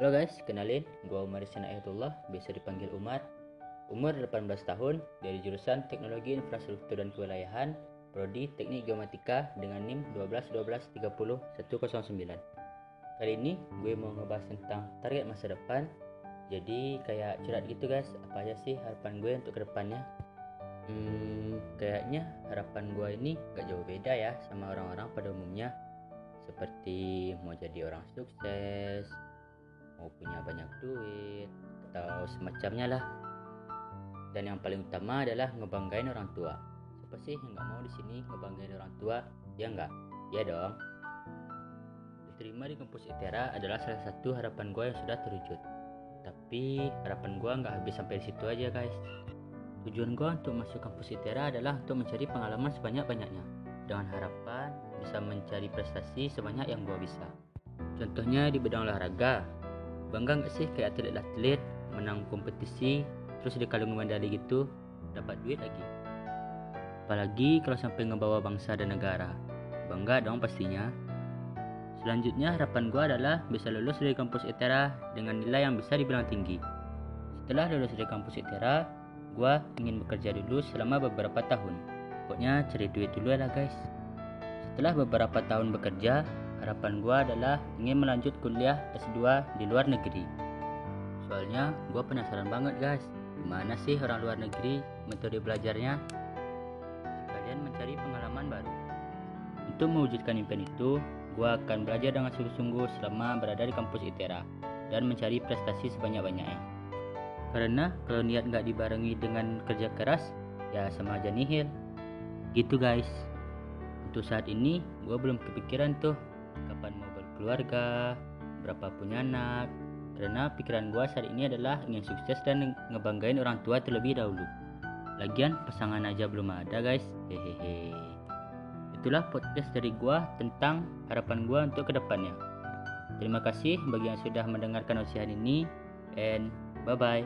Halo guys, kenalin, gua Umar Isyan Ayatullah, biasa dipanggil Umar. Umur 18 tahun, dari jurusan Teknologi Infrastruktur dan Kewilayahan, Prodi Teknik Geomatika dengan NIM 121230109. Kali ini gue mau ngebahas tentang target masa depan. Jadi kayak curhat gitu guys, apa aja sih harapan gue untuk ke depannya? Hmm, kayaknya harapan gue ini gak jauh beda ya sama orang-orang pada umumnya. Seperti mau jadi orang sukses, mau punya banyak duit, atau semacamnya lah. Dan yang paling utama adalah ngebanggain orang tua. Siapa sih yang nggak mau di sini ngebanggain orang tua? Ya nggak? Ya dong. Diterima di kampus ITERA adalah salah satu harapan gue yang sudah terwujud. Tapi harapan gue nggak habis sampai di situ aja guys. Tujuan gue untuk masuk kampus ITERA adalah untuk mencari pengalaman sebanyak-banyaknya dengan harapan bisa mencari prestasi sebanyak yang gue bisa. Contohnya di bidang olahraga, bangga nggak sih kayak atlet-atlet menang kompetisi terus dikalung medali gitu dapat duit lagi? Apalagi kalau sampai ngebawa bangsa dan negara. Bangga dong pastinya. Selanjutnya harapan gue adalah bisa lulus dari kampus ITERA dengan nilai yang bisa dibilang tinggi. Setelah lulus dari kampus ITERA gue ingin bekerja dulu selama beberapa tahun. Pokoknya cari duit dulu lah guys. Setelah beberapa tahun bekerja harapan gue adalah ingin melanjut kuliah S2 di luar negeri. Soalnya gue penasaran banget guys, gimana sih orang luar negeri metode belajarnya? Sekalian mencari pengalaman baru. Untuk mewujudkan impian itu, gue akan belajar dengan sungguh-sungguh selama berada di kampus ITERA dan mencari prestasi sebanyak-banyaknya. Karena kalau niat nggak dibarengi dengan kerja keras, ya sama aja nihil. Gitu guys. Untuk saat ini, gue belum kepikiran tuh kapan mau berkeluarga, berapa punya anak. Karena pikiran gue saat ini adalah ingin sukses dan ngebanggain orang tua terlebih dahulu. Lagian pasangan aja belum ada guys. Hehehe. Itulah podcast dari gue tentang harapan gue untuk ke depannya. Terima kasih bagi yang sudah mendengarkan usian ini and bye bye.